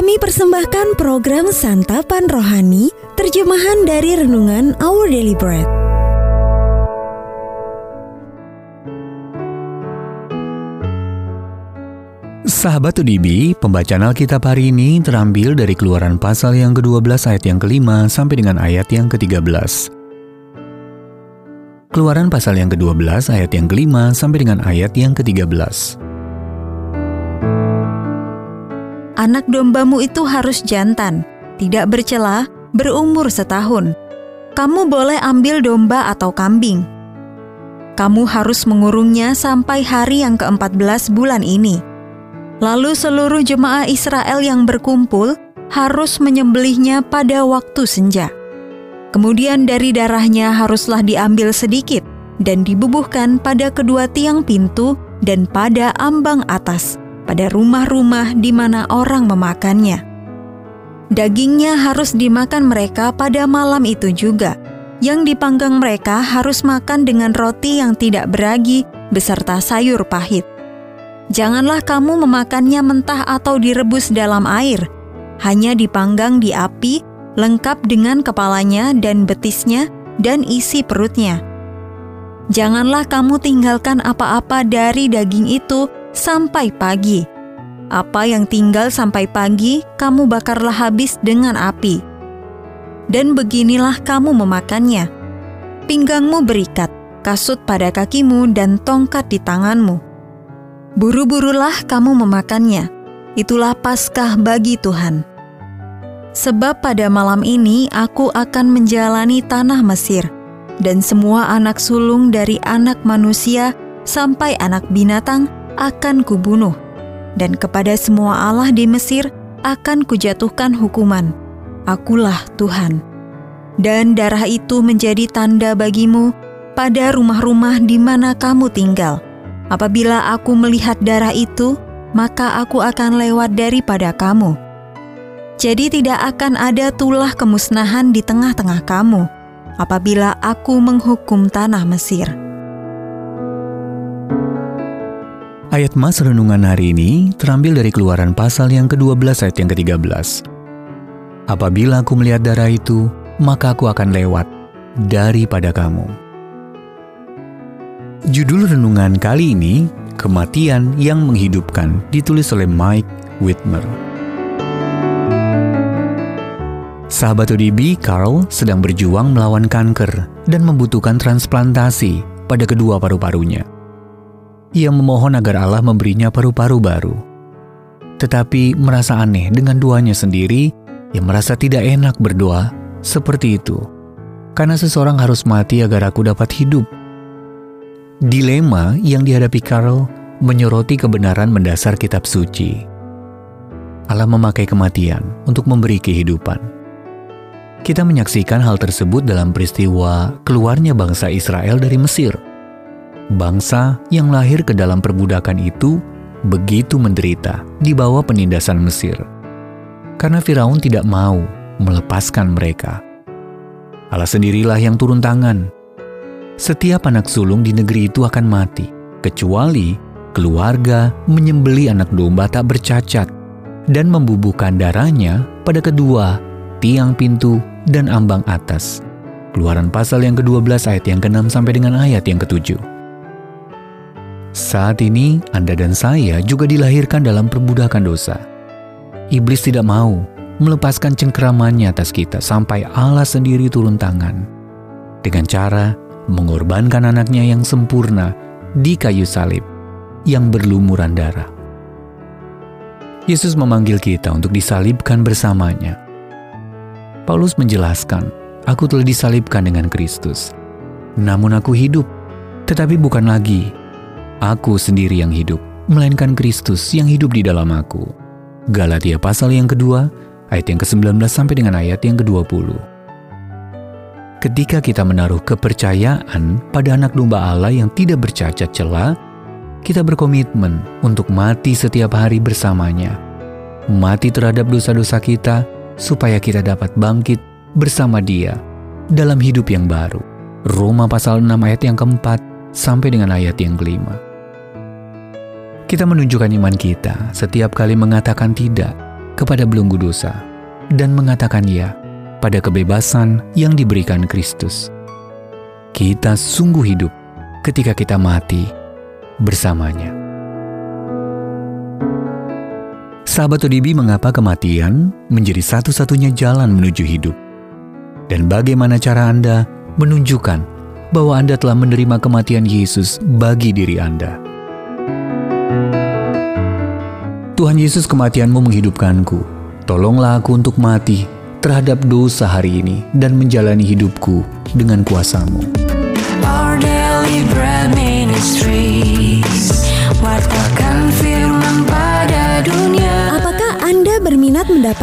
Kami persembahkan program Santapan Rohani, terjemahan dari Renungan Our Daily Bread. Sahabat UDB, pembacaan Alkitab hari ini terambil dari keluaran pasal yang ke-12 ayat yang kelima sampai dengan ayat yang ke-13. Keluaran pasal yang ke-12 ayat yang kelima sampai dengan ayat yang ke-13. Anak dombamu itu harus jantan, tidak bercela, berumur setahun. Kamu boleh ambil domba atau kambing. Kamu harus mengurungnya sampai hari yang ke-14 bulan ini. Lalu seluruh jemaah Israel yang berkumpul harus menyembelihnya pada waktu senja. Kemudian dari darahnya haruslah diambil sedikit dan dibubuhkan pada kedua tiang pintu dan pada ambang atas pada rumah-rumah di mana orang memakannya. Dagingnya harus dimakan mereka pada malam itu juga. Yang dipanggang mereka harus makan dengan roti yang tidak beragi beserta sayur pahit. Janganlah kamu memakannya mentah atau direbus dalam air, hanya dipanggang di api, lengkap dengan kepalanya dan betisnya dan isi perutnya. Janganlah kamu tinggalkan apa-apa dari daging itu sampai pagi. Apa yang tinggal sampai pagi, kamu bakarlah habis dengan api. Dan beginilah kamu memakannya. Pinggangmu berikat, kasut pada kakimu, dan tongkat di tanganmu. Buru-burulah kamu memakannya. Itulah Paskah bagi Tuhan. Sebab pada malam ini aku akan menjalani tanah Mesir, dan semua anak sulung dari anak manusia sampai anak binatang akan kubunuh, dan kepada semua Allah di Mesir akan kujatuhkan hukuman. Akulah Tuhan. Dan darah itu menjadi tanda bagimu pada rumah-rumah di mana kamu tinggal. Apabila aku melihat darah itu, maka aku akan lewat daripada kamu. Jadi tidak akan ada tulah kemusnahan di tengah-tengah kamu apabila aku menghukum tanah Mesir. Ayat Mas Renungan hari ini terambil dari keluaran pasal yang ke-12 ayat yang ke-13. Apabila aku melihat darah itu, maka aku akan lewat daripada kamu. Judul renungan kali ini, Kematian yang Menghidupkan, ditulis oleh Mike Whitmer. Sahabat ODB, Carl sedang berjuang melawan kanker dan membutuhkan transplantasi pada kedua paru-parunya ia memohon agar Allah memberinya paru-paru baru. Tetapi merasa aneh dengan duanya sendiri, ia merasa tidak enak berdoa seperti itu. Karena seseorang harus mati agar aku dapat hidup. Dilema yang dihadapi Carl menyoroti kebenaran mendasar kitab suci. Allah memakai kematian untuk memberi kehidupan. Kita menyaksikan hal tersebut dalam peristiwa keluarnya bangsa Israel dari Mesir – Bangsa yang lahir ke dalam perbudakan itu begitu menderita di bawah penindasan Mesir. Karena Firaun tidak mau melepaskan mereka. Allah sendirilah yang turun tangan. Setiap anak sulung di negeri itu akan mati, kecuali keluarga menyembeli anak domba tak bercacat dan membubuhkan darahnya pada kedua tiang pintu dan ambang atas. Keluaran pasal yang ke-12 ayat yang ke-6 sampai dengan ayat yang ke-7. Saat ini, Anda dan saya juga dilahirkan dalam perbudakan dosa. Iblis tidak mau melepaskan cengkeramannya atas kita sampai Allah sendiri turun tangan. Dengan cara mengorbankan anaknya yang sempurna di kayu salib yang berlumuran darah. Yesus memanggil kita untuk disalibkan bersamanya. Paulus menjelaskan, Aku telah disalibkan dengan Kristus. Namun aku hidup, tetapi bukan lagi aku sendiri yang hidup, melainkan Kristus yang hidup di dalam aku. Galatia pasal yang kedua, ayat yang ke-19 sampai dengan ayat yang ke-20. Ketika kita menaruh kepercayaan pada anak domba Allah yang tidak bercacat celah, kita berkomitmen untuk mati setiap hari bersamanya. Mati terhadap dosa-dosa kita supaya kita dapat bangkit bersama dia dalam hidup yang baru. Roma pasal 6 ayat yang keempat sampai dengan ayat yang kelima. Kita menunjukkan iman kita setiap kali mengatakan tidak kepada belenggu dosa dan mengatakan ya pada kebebasan yang diberikan Kristus. Kita sungguh hidup ketika kita mati bersamanya. Sahabat ODB mengapa kematian menjadi satu-satunya jalan menuju hidup? Dan bagaimana cara Anda menunjukkan bahwa Anda telah menerima kematian Yesus bagi diri Anda? Tuhan Yesus kematianmu menghidupkanku. Tolonglah aku untuk mati terhadap dosa hari ini dan menjalani hidupku dengan kuasamu. Our daily bread ministries